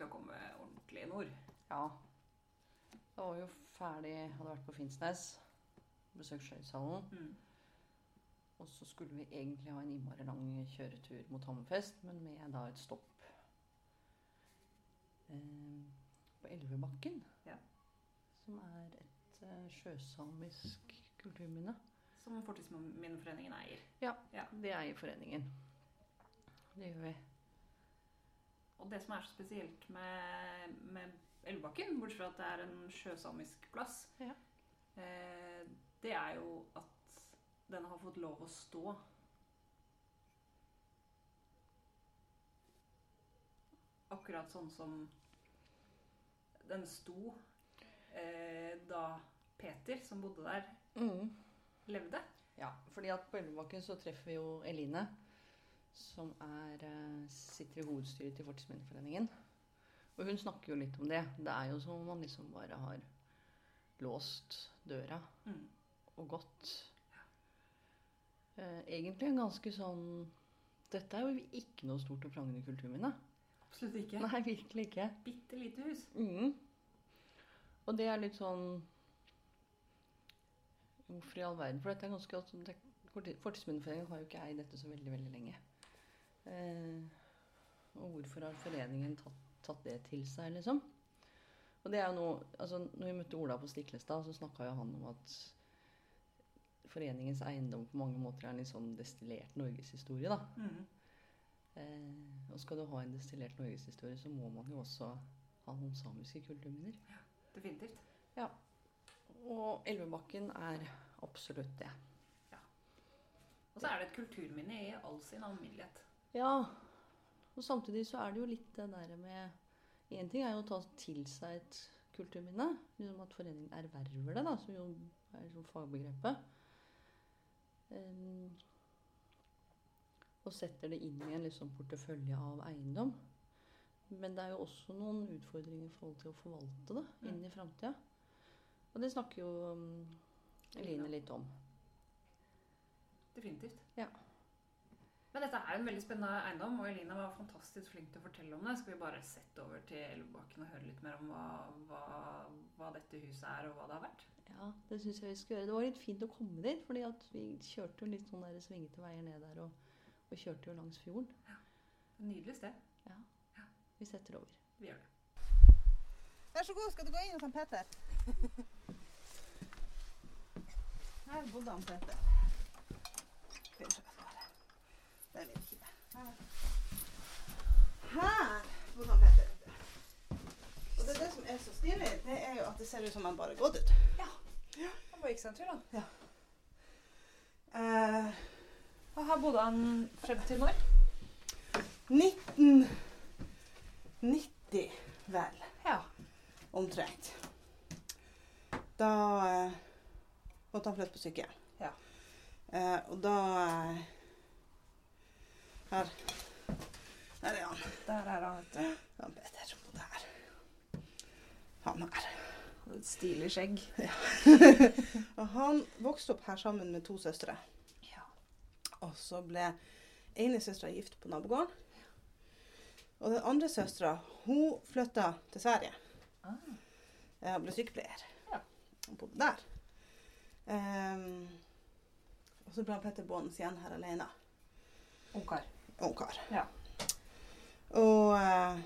til å komme ordentlig nord. Ja. Da var vi jo ferdig, hadde vært på Finnsnes, besøkt Skøyeshallen. Mm. Og så skulle vi egentlig ha en innmari lang kjøretur mot Hammerfest, men med da et stopp eh, på Elvebakken. Ja. Som er et eh, sjøsamisk kulturminne. Som Fortidsminneforeningen eier. ja, Det eier foreningen. Det gjør vi. Og det som er så spesielt med, med Elvebakken, bortsett fra at det er en sjøsamisk plass, Ja. eh, det er jo at den har fått lov å stå. Akkurat sånn som den sto eh, da Peter, som bodde der, Mm. levde. Ja, fordi at på Elvebakken så treffer vi jo Eline, som er, eh, sitter i hovedstyret til Fortidsminneforeningen. Og hun snakker jo litt om det. Det er jo som om man liksom bare har låst døra Mm. og gått. Ja. egentlig en ganske sånn Dette er jo ikke noe stort og prangende kulturminne. Absolutt ikke. Nei, virkelig ikke. Bitte lite hus. Mm. Og det er litt sånn Hvorfor i all verden? For dette er ganske Fortidsminneforeningen har jo ikke eid dette så veldig, veldig lenge. Eh, og hvorfor har foreningen tatt, tatt det til seg, liksom? Og det er jo noe altså når vi møtte Ola på Stiklestad, så snakka jo han om at foreningens eiendom på mange måter er en litt sånn destillert norgeshistorie, da. Mm. Eh, og skal du ha en destillert norgeshistorie, så må man jo også ha noen samiske kulturminner. Definitivt. Og Elvebakken er absolutt det. Og så er det et kulturminne i all sin alminnelighet. Ja, og samtidig så er det jo litt det der med Én ting er jo å ta til seg et kulturminne, liksom at foreningen erverver det, da, som jo er liksom fagbegrepet. Um, og setter det inn i en liksom portefølje av eiendom. Men det er jo også noen utfordringer i forhold til å forvalte det inn i framtida. Og det snakker jo um, Eline litt om. Definitivt. Ja. Men dette er en veldig spennende eiendom, og Elina var fantastisk flink til å fortelle om det. Skal vi bare sette over til Elvebakken og høre litt mer om hva, hva, hva dette huset er, og hva det har vært? Ja, det syns jeg vi skal gjøre. Det var litt fint å komme dit, fordi at vi kjørte jo litt sånn der svingete veier ned der, og, og kjørte jo langs fjorden. Ja, Nydelig sted. Ja, Vi setter over. Vi gjør det. Vær så god, skal du gå inn hos han Peter? Her bodde han Peter. Skal vi se Det vet ikke. Her. Bodde han Peter. Og det, er det som er så stilig, det er jo at det ser ut som han bare har gått ut. Han bare gikk seg en tur, da. Eh, Og her bodde han frem til når? 1990, vel, Ja. omtrent. Da uh, måtte han flytte på sykehjem. Ja. Uh, og da eh, Her. Der er han. Der er han, vet du. Han Peter her. Han her. Et stilig skjegg. Og han vokste opp her sammen med to søstre. Ja. Og så ble ene søstera gift på nabogården. Og den andre søstera hun flytta til Sverige Ah. og ble sykepleier. Ja. Og bodde der. Um, og så ble Petter boende igjen her alene. Ungkar. Ungkar. Ja. Og eh,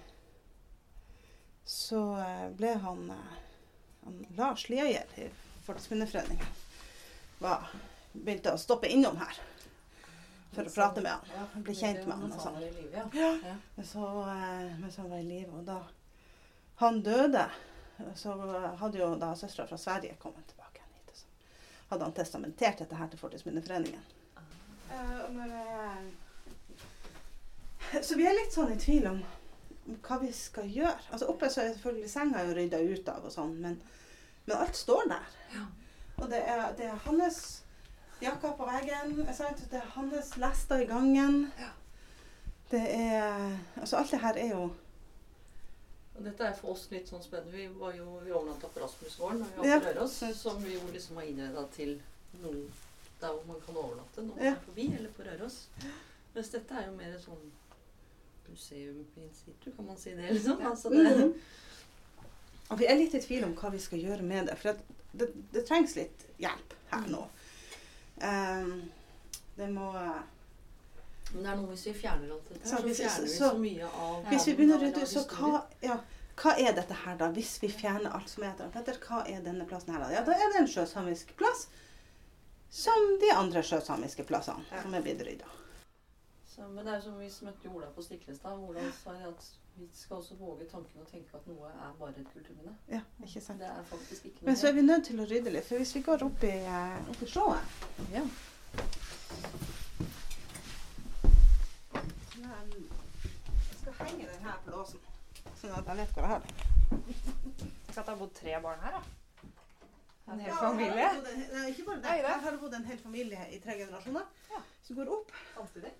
så eh, ble han, eh, han Lars Liager i Fortidsminneforeningen begynte å stoppe innom her for å prate med han. Bli kjent med han og sånn. Ja. Ja. Ja. Men så, eh, mens han var i live, og da han døde, så hadde jo da søstera fra Sverige kommet tilbake hit. Og så hadde han testamentert dette her til Fortidsminneforeningen. Uh, så vi er litt sånn i tvil om hva vi skal gjøre. Altså Oppe så er selvfølgelig senga jo rydda ut av, og sånn, men, men alt står der. Og det er, det er hans jakka på veggen, det er hans lester i gangen. Det er Altså alt det her er jo Og dette er for oss litt sånn spennende. Vi var jo, vi overnatta på Rasmusgården og Ja. på Røros, som vi jo liksom har innreda til noe der hvor man kan overnatte man Ja. er forbi, eller på Røros. Mens dette er jo mer sånn museum in situ, kan man si det? liksom? Altså, det, Mhm. Og vi er litt i tvil om hva vi skal gjøre med det. For det, det, det trengs litt hjelp her nå. Um, det må Men det er noe hvis vi fjerner alt dette, Så hvis, så fjerner vi så- så mye av Hvis vi begynner å rydde ut, så hva, ja, hva er dette her, da? Hvis vi fjerner alt som heter Petter, hva er denne plassen her, da? Ja, da er det en sjøsamisk plass. Som de andre sjøsamiske plassene Ja. som er blitt rydda. Så, men det er jo som vi møtte Ola på Stiklestad. Ola sa at vi skal også våge tanken å tenke at noe er bare et kulturminne. Ja, ikke sant? Det er faktisk ikke noe Men så er vi nødt til å rydde litt, for hvis vi går opp i, eh, opp i sjåen Ja. Jeg skal henge den her på låsen, sånn at jeg vet hvor jeg har den. Tenk at det har bodd tre barn her, da. En hel Ja, familie. her har bodd en- Nei, ikke bare det. Jeg har det bodd en hel familie i tre generasjoner. Ja. Du går opp Samtidig.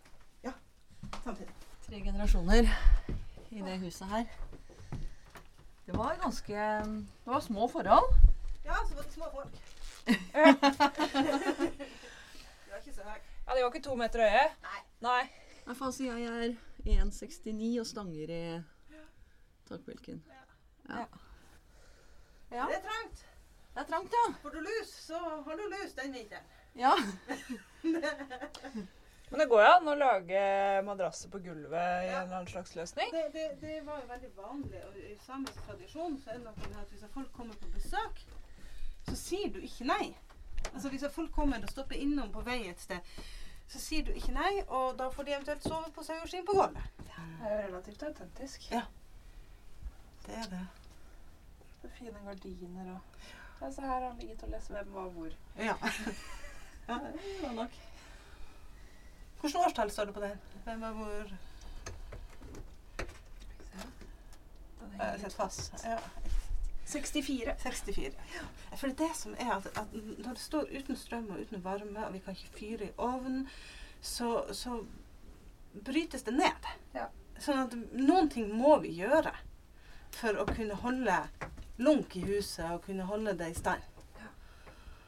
Tre generasjoner i det huset her. Det var ganske Det var små forhold. Ja, så var det små folk. det var ikke så høy. Ja, De var ikke to meter høye? Nei. Nei. Jeg får si jeg er 1,69 og stanger i takbjelken. Ja. Det er trangt. Det er trangt, ja. Får du lus, så har du lus den vinteren. Ja. Men det går jo an å lage madrasser på gulvet i Ja. en eller annen slags løsning. Det, det, det var jo veldig vanlig, og i samisk tradisjon så er det noe med at hvis folk kommer på besøk, så sier du ikke nei. Altså Hvis folk kommer og stopper innom på vei et sted, så sier du ikke nei, og da får de eventuelt sove på saueskinn på gulvet. Det er jo relativt autentisk. Ja. Det er det. Det er fine gardiner og Altså her har han ligget og lest hvem var hvor. Ja. ja det var nok. Hvilket årstall står det på den? Hvem var hvor? Jeg henger setter fast. Ja. 64. 64. For det er det som er at, at når det står uten strøm og uten varme, og vi kan ikke fyre i ovnen, så, så brytes det ned. Ja. Sånn at noen ting må vi gjøre for å kunne holde lunk i huset og kunne holde det i stand.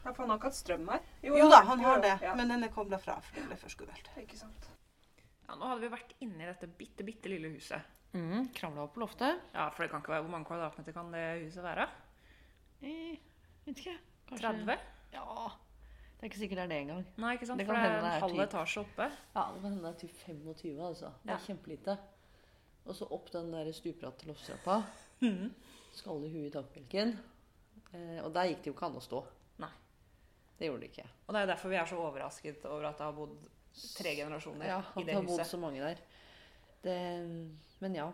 Ja, for han har ikke hatt strøm her? Jo, da, han har det, Ja. men den er kobla fra, for det ble for skummelt. Ikke sant. Ja, nå hadde vi vært inne i dette bitte, bitte lille huset. Mm, Kravla opp på loftet. Ja, for det kan ikke være Hvor mange kvadratmeter kan det huset være? Eh, vet ikke. Kanskje- 30? Ja. Det er ikke sikkert det er det engang. Nei, ikke sant? Det For kan det er en er halv etasje oppe. Ja, det kan hende det er typ 25, altså. Det er Ja. kjempelite. Og så opp den der stupbratte loftstrappa. Skalle i huet i takbjelken. Eh, og der gikk det jo ikke an å stå. Det gjorde det ikke. Og det er derfor vi er så overrasket over at det har bodd tre generasjoner Ja, i at det det har bodd så mange der. Det, men ja.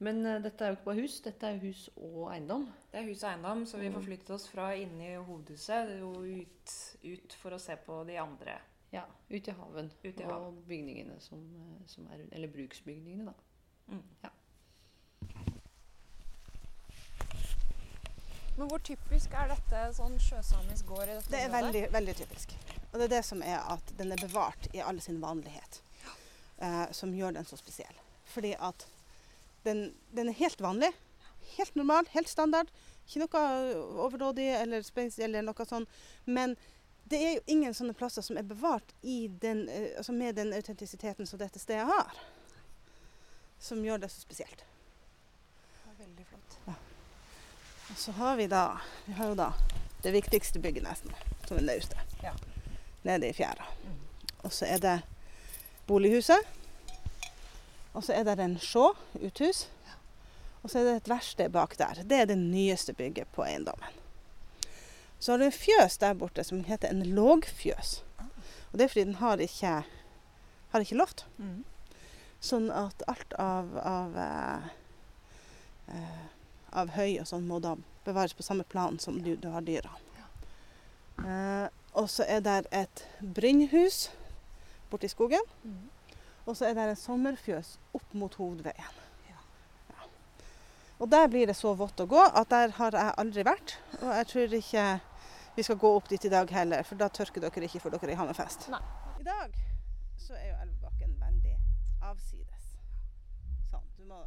Men uh, dette er jo ikke bare hus, dette er hus og eiendom. Det er hus og eiendom, så vi Mm. forflyttet oss fra inne i hovedhuset og ut, ut for å se på de andre. Ja, ut i haven. Ut i og bygningene som, eh, som er. Eller bruksbygningene, da. Mm. Ja. Men hvor typisk er dette sånn sjøsamisk gård i dette Det er veldig, veldig typisk. Og det er det som er at den er bevart i all sin vanlighet. Eh, som gjør den så spesiell. Fordi at den, den er helt vanlig. Helt normal, helt standard. Ikke noe overdådig eller spesiell eller noe sånn. Men det er jo ingen sånne plasser som er bevart i den, eh, altså med den autentisiteten som dette stedet har. Som gjør det så spesielt. Veldig flott. Og så har vi da Vi har jo da det viktigste bygget nesten, som er naustet. Ja. Nede i fjæra. Og så er det bolighuset. Og så er det en sjå, uthus. Og så er det et verksted bak der. Det er det nyeste bygget på eiendommen. Så har du en fjøs der borte som heter en lågfjøs. Og det er fordi den har ikke, har ikke loft. Mm. Sånn at alt av, av, eh, eh, av høy og sånn må da bevares på samme plan som du, du har dyra. Eh, og så er det et brynhus borti skogen. Mm. Og så er det en sommerfjøs opp mot hovedveien. Ja. Ja. Og der blir det så vått å gå at der har jeg aldri vært. Og jeg tror ikke vi skal gå opp dit i dag heller, for da tørker dere ikke for dere er i Hammerfest. Nei. I dag så er jo Elvebakken veldig avsides. Sånn. Du må,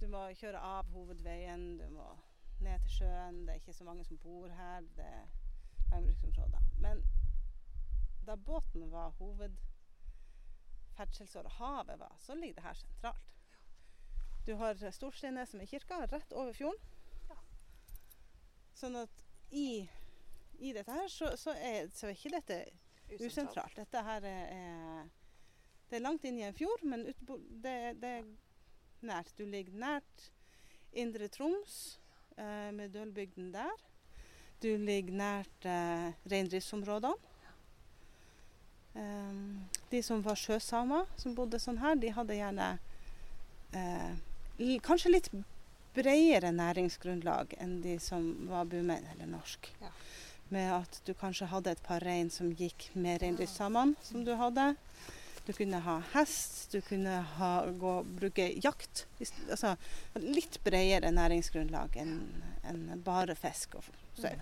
du må kjøre av hovedveien, du må ned til sjøen. Det er ikke så mange som bor her. Det er landbruksområder. Men da båten var hovedferdselsåret, havet var, så ligger det her sentralt. Du har Storsteinnes som er kirka, rett over fjorden. Sånn at i, i dette her så, så, er, så er ikke dette usentralt. Dette her er, er Det er langt inn i en fjord, men ut, det, det nært. Du ligger nært Indre Troms, eh, med Dølbygden der. Du ligger nært eh, reindriftsområdene. Um, de som var sjøsamer, som bodde sånn her, de hadde gjerne eh, kanskje litt bredere næringsgrunnlag enn de som var bumenn eller norsk. Ja. Med at du kanskje hadde et par rein som gikk med reindriftssamene, som du hadde. Du kunne ha hest, du kunne ha, gå, bruke jakt. Altså litt bredere næringsgrunnlag enn en bare fisk og sau.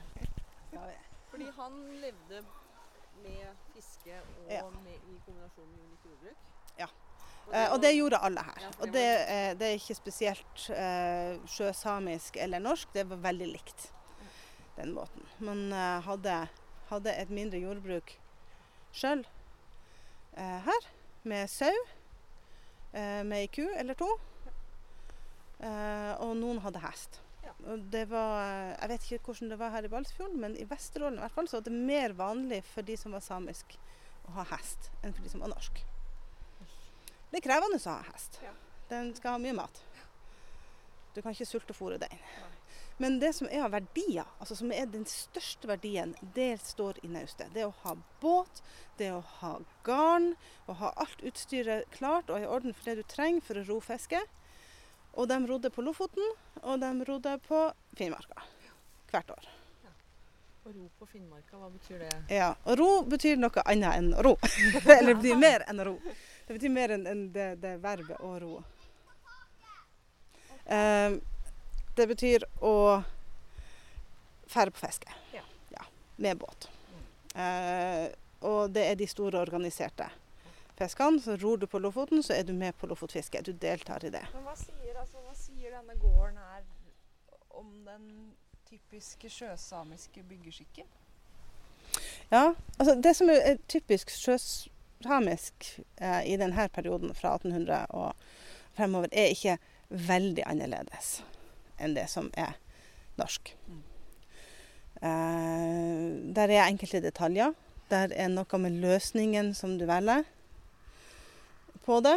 Fordi han levde med fiske og Ja. med, i kombinasjon med ulikt jordbruk? Ja. Og Eh, og det gjorde alle her. Ja, for Og det det, eh, det er ikke spesielt eh, sjøsamisk eller norsk, det var veldig likt den måten. Man eh, hadde, hadde et mindre jordbruk sjøl eh, her, med sau, eh, med ei ku eller to. Eh, og noen hadde hest. Og det var, eh, jeg vet ikke hvordan det var her i Balsfjorden, men i Vesterålen i hvert fall, så var det mer vanlig for de som var samisk å ha hest, enn for de som var norsk. Det er krevende å ha hest. Den skal ha mye mat. Du kan ikke sulte fôre den. Men det som er av verdier, altså som er den største verdien, det står i naustet. Det å ha båt, det å ha garn, å ha alt utstyret klart og i orden for det du trenger for å ro fiske. Og de rodde på Lofoten, og de rodde på Finnmarka hvert år. Og ro på Finnmarka, hva betyr det? Ja, og ro betyr noe annet enn ro. Eller det betyr mer enn ro. Det betyr mer enn det, det verbet å ro. Eh, det betyr å ferde på fiske. Ja. med båt. Eh, og det er de store organiserte fiskene. Så ror du på Lofoten, så er du med på lofotfiske. Du deltar i det. Men hva sier, altså, hva sier denne gården her om den typiske sjøsamiske byggeskikken? Ja, altså Det som er typisk sjøsamisk eh, i denne perioden fra 1800 og fremover, er ikke veldig annerledes enn det som er norsk. Mm. Der er enkelte detaljer. Der er noe med løsningen som du velger på det.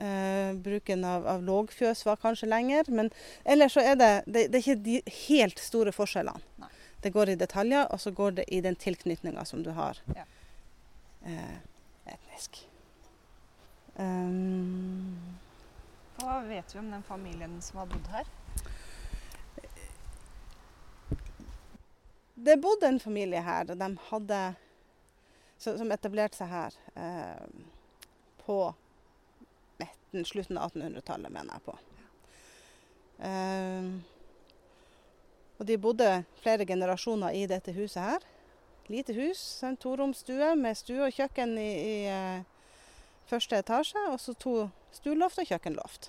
Eh, bruken av, av lågfjøs var kanskje lenger, men ellers så er det, det, det er ikke de helt store forskjellene. Nei. Det går i detaljer, og så går det i den tilknytninga som du har Ja. eh, etnisk. Um, Hva vet vi om den familien som har bodd her? Det bodde en familie her, og de hadde som etablerte seg her eh, på midten, slutten av 1800-tallet, mener jeg på. Eh, og de bodde flere generasjoner i dette huset her. Lite hus, en toromsstue med stue og kjøkken i, i eh, første etasje, og så to stueloft og kjøkkenloft.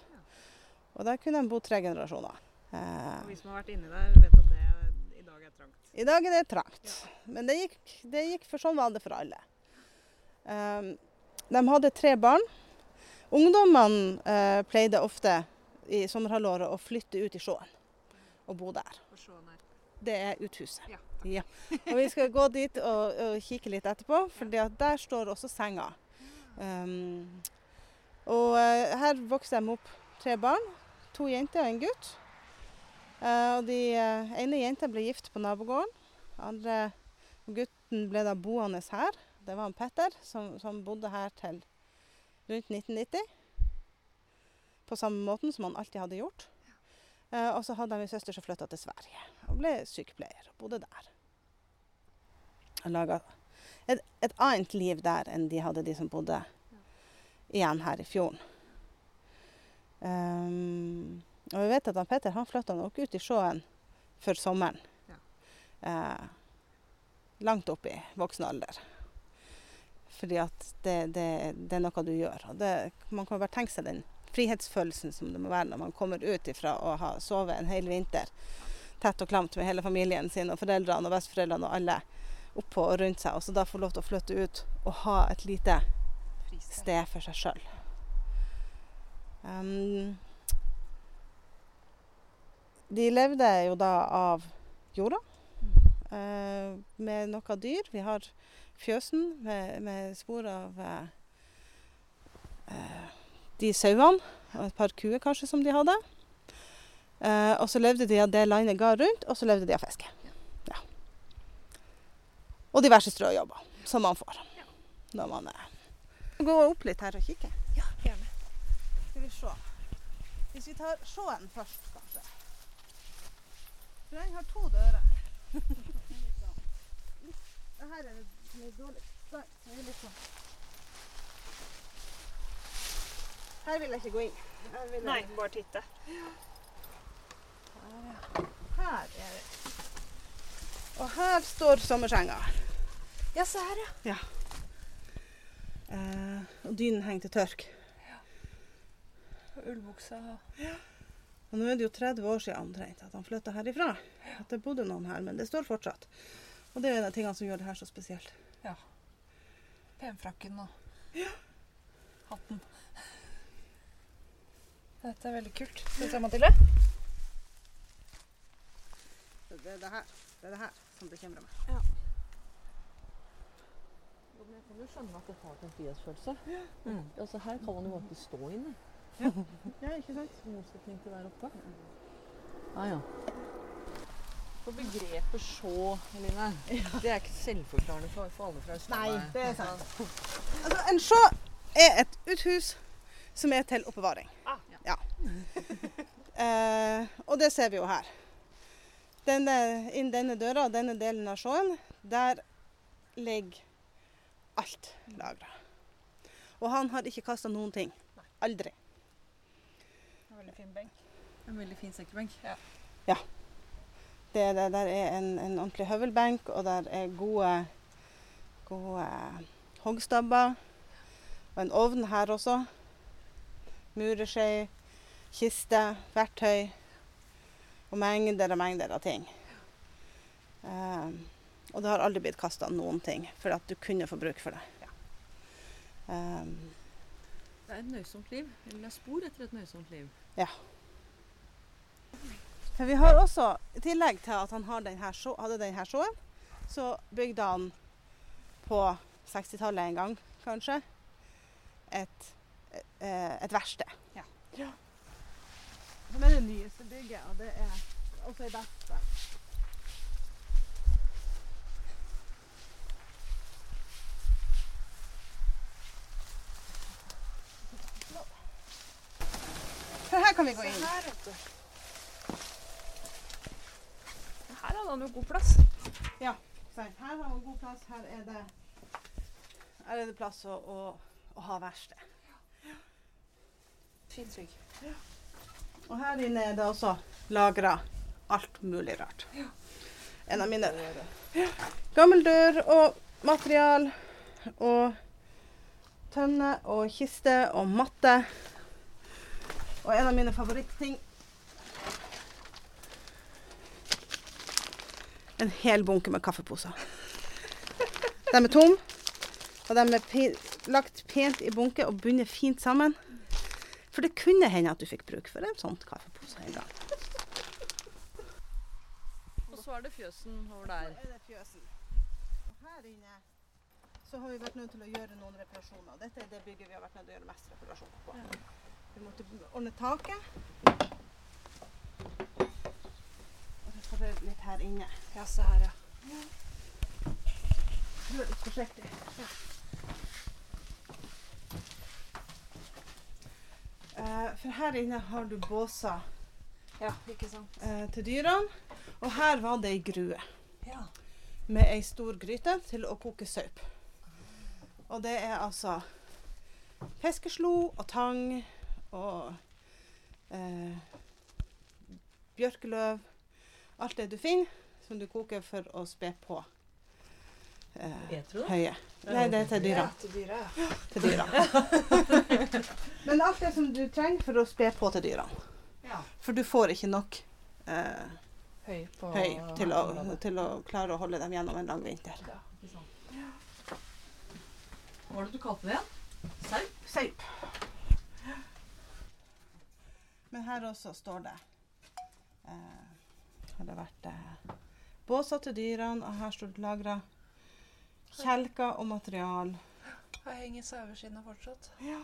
Og der kunne de bo tre generasjoner. Eh, Og vi som har vært inni der, vet at dag er trangt. I dag er det trangt, men det gikk, det gikk for sånn var det for alle. Um, de hadde tre barn. Ungdommene uh, pleide ofte i sommerhalvåret å flytte ut i sjøen og bo der. Sjåen. Det er uthuset. Ja, Ja. Og vi skal gå dit og, og kikke litt etterpå, for der står også senga. Um, og uh, her vokste de opp tre barn. To jenter og en gutt. Eh, og de eh, ene jenta ble gift på nabogården. Andre gutten ble da boende her. Det var han Petter, som, som bodde her til rundt 1990. På samme måten som han alltid hadde gjort. Uh, og så hadde han en søster som flytta til Sverige og ble sykepleier og bodde der. Og laga et, et annet liv der enn de hadde, de som bodde igjen her i fjorden. Um, og vi vet at han Petter han flytta nok ut i sjøen før sommeren. Ja. Eh, langt opp i voksen alder. Fordi at det, det, det er noe du gjør. Og det, man kan bare tenke seg den frihetsfølelsen som det må være når man kommer ut ifra å ha sovet en hel vinter tett og klamt med hele familien sin og foreldrene og besteforeldrene og alle oppå og rundt seg, og så da få lov til å flytte ut og ha et lite sted for seg sjøl. Um, de levde jo da av jorda eh, med noe dyr. Vi har fjøsen med, med spor av eh, de sauene og et par kuer kanskje som de hadde. Eh, og så levde de av det landet ga rundt, og så levde de av fiske. Ja. Og diverse strøjobber som man får når man er Gå opp litt her og kikke. Ja, gjerne. Skal vi se. Hvis vi tar sjåen først, kanskje. For den har to dører. Det her er litt dårlig. Nei, det er litt sånn. Her vil jeg ikke gå inn. Her vil jeg... Nei, bare titte. Her er det. Og her står sommersenga. Ja, se her, ja. Eh, og dynen henger til tørk. Ullbuksa. Og nå er det jo 30 år siden omtrent at han flytta herifra. At det bodde noen her, men det står fortsatt. Og det er en av tingene som gjør det her så spesielt. Ja. Penfrakken og hatten. Dette er veldig kult. Skal vi se, Mathilde? Det er det her, det er det her som bekymrer meg. Men jeg kan jo skjønne at det har en frihetsfølelse. Mm. Altså, her kan man jo ikke stå inne, Ja, ikke sant? motsetning til der oppe. Ah, ja. For begrepet sjå, Eline, det er ikke selvforklarende for, for alle fra Østlandet. Nei, det er sant. Altså, en sjå er et uthus som er til oppbevaring. Ah, ja. eh, og det ser vi jo her. Denne, inn denne døra og denne delen av sjåen, der ligger alt lagra. Og han har ikke kasta noen ting. Aldri. Veldig fin benk. En veldig fin sekkebenk. Ja. ja. det, der er en, en ordentlig høvelbenk, og der er gode, gode hoggstabber. Og en ovn her også. Mureskje, kiste, verktøy. Og mengder og mengder av ting. Um, og det har aldri blitt kasta noen ting, for at du kunne få bruk for det. Um, Det er et nøysomt liv. Eller det er spor etter et nøysomt liv. For vi har også, i tillegg til at han hadde denne sjåen, så bygde han på 60-tallet en gang, kanskje, et, eh, et verksted. Ja. Som er det nyeste bygget, og det er også i beste. Kan vi gå inn. her, hadde han jo god plass. Sant, Her har han god plass. Her er det, her er det plass å, å, å ha verksted. Fint trygg. Og her inne er det også lagra alt mulig rart. En av mine gammel dør og material og tønne og kiste og matte. Og en av mine favorittting En hel bunke med kaffeposer. De er tomme, og de er pe lagt pent i bunke og bundet fint sammen. For det kunne hende at du fikk bruk for en sånn kaffepose en gang. Og så er det fjøsen over der. er det fjøsen. Og her inne så har vi vært nødt til å gjøre noen reparasjoner. Dette er det bygget vi har vært nødt til å gjøre mest reparasjon på. Vi måtte ordne taket. Og reparere litt her inne. Ja, se her, ja. Gjør litt forsiktig. Ja. for her inne har du båser Ja, eh, til dyrene. Og her var det ei grue. Ja. med ei stor gryte til å koke saup. Og det er altså fiskeslo og tang og eh, bjørkeløv. Alt det du finner som du koker for å spe på eh, Jeg høye. Nei, det er til dyra. Ja, til dyra. Men alt det som du trenger for å spe på til dyra. ja. For du får ikke nok eh, Høy på høy til å, til å klare å holde dem gjennom en lang vinter. Ja. Hva var det du kalte det igjen? Saup? saup. Men her også står det eh, Har det vært eh, båser til dyrene, og her står det lagra kjelker og material. Her henger saueskinnet fortsatt. Ja.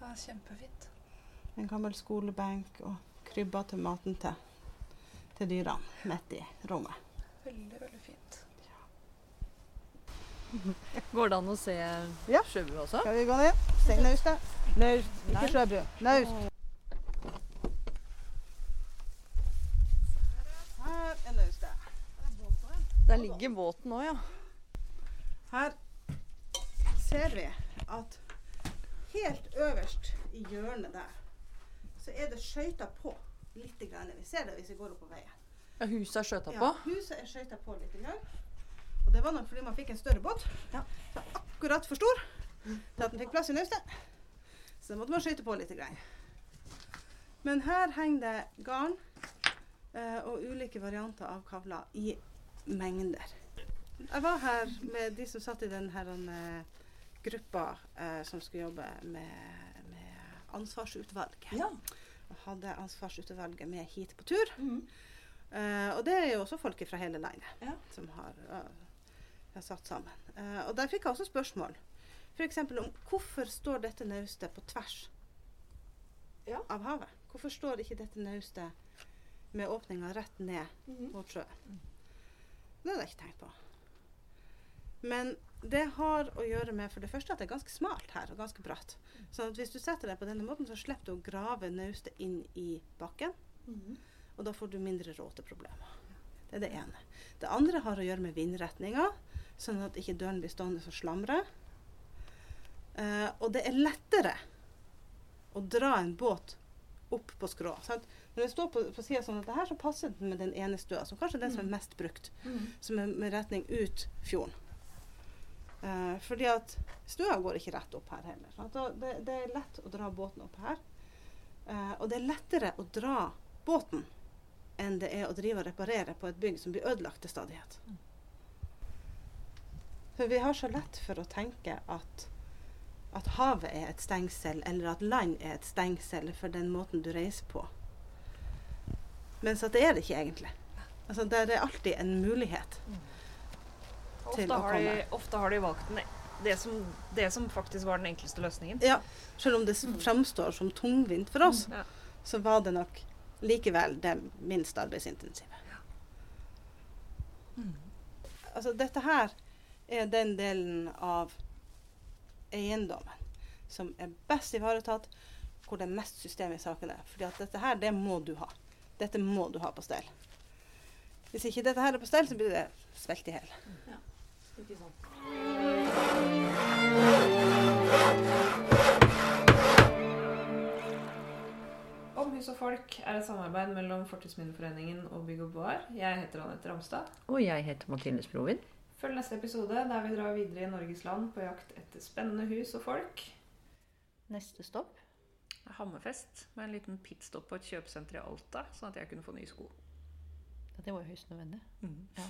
Det er kjempefint. En gammel skolebenk og krybber til maten til, til dyrene midt i rommet. Veldig, veldig fint. Går det an å se Ja. sjøbu også? Skal vi gå ned? Se naustet. Naust, ikke Sjøbu. Naust. Her er naustet. Der ligger båten òg, ja. Her ser vi at helt øverst i hjørnet der, så er det skøyta på litt. Grann. Vi ser det hvis vi går opp på veien. ja huset er skjøta Ja, huset er skøyta på litt. Grann. Og det var nok fordi man fikk en større båt. Ja. Så akkurat for stor til at den fikk plass i naustet. Så måtte man skøyte på litt. Men her henger det garn eh, og ulike varianter av kavler i mengder. Jeg var her med de som satt i den her eh, gruppa eh, som skulle jobbe med, med ansvarsutvalget. Ja. Og hadde ansvarsutvalget med hit på tur. Mm. Eh, og det er jo også folk fra hele landet Ja. som har, uh, har satt sammen. Eh, og der fikk jeg også spørsmål. F.eks. om hvorfor står dette naustet på tvers Ja. av havet? Hvorfor står ikke dette naustet med åpninga rett ned Mhm. mot sjøen? Det hadde jeg ikke tenkt på. Men det har å gjøre med for det første at det er ganske smalt her og ganske bratt. Så hvis du setter deg på denne måten, så slipper du å grave naustet inn i bakken. Mhm. Og da får du mindre råteproblemer. Det er det ene. Det andre har å gjøre med vindretninga, sånn at ikke døren blir stående og slamre. Eh, og det er lettere å dra en båt opp på skrå. Sant? Når det står på, på sida sånn at det her så passer den med den ene stua, som kanskje er den som er mest brukt, mm. som er med retning ut fjorden. Eh, fordi at stua går ikke rett opp her heller. Sant? Det, det er lett å dra båten opp her. Eh, og det er lettere å dra båten enn det er å drive og reparere på et bygg som blir ødelagt til stadighet. For vi har så lett for å tenke at, at havet er et stengsel, eller at land er et stengsel for den måten du reiser på. Mens at det er det ikke egentlig. Altså, det er alltid en mulighet. til Ofte å komme. de, ofte har de valgt den, det, som, det som faktisk var den enkleste løsningen. Ja, selv om det s- framstår som tungvint for oss, Ja. så var det nok likevel det minst arbeidsintensive. Altså, dette her er den delen av eiendommen som er best ivaretatt, hvor det er mest system i sakene. Fordi at dette her, det må du ha. Dette må du ha på stell. Hvis ikke dette her er på stell, så blir det svelt i hjel. Ikke sant. Om hus og folk er et samarbeid mellom Fortidsminneforeningen og Bygg og Bar. Jeg heter Anette Ramstad. Og jeg heter Martine Sprovin. Følg neste episode der vi drar videre i Norges land på jakt etter spennende hus og folk. Neste stopp. Hammerfest med en liten pitstop på et kjøpesenter i Alta, sånn at jeg kunne få nye sko. Ja, det var jo høyst nødvendig. Ja.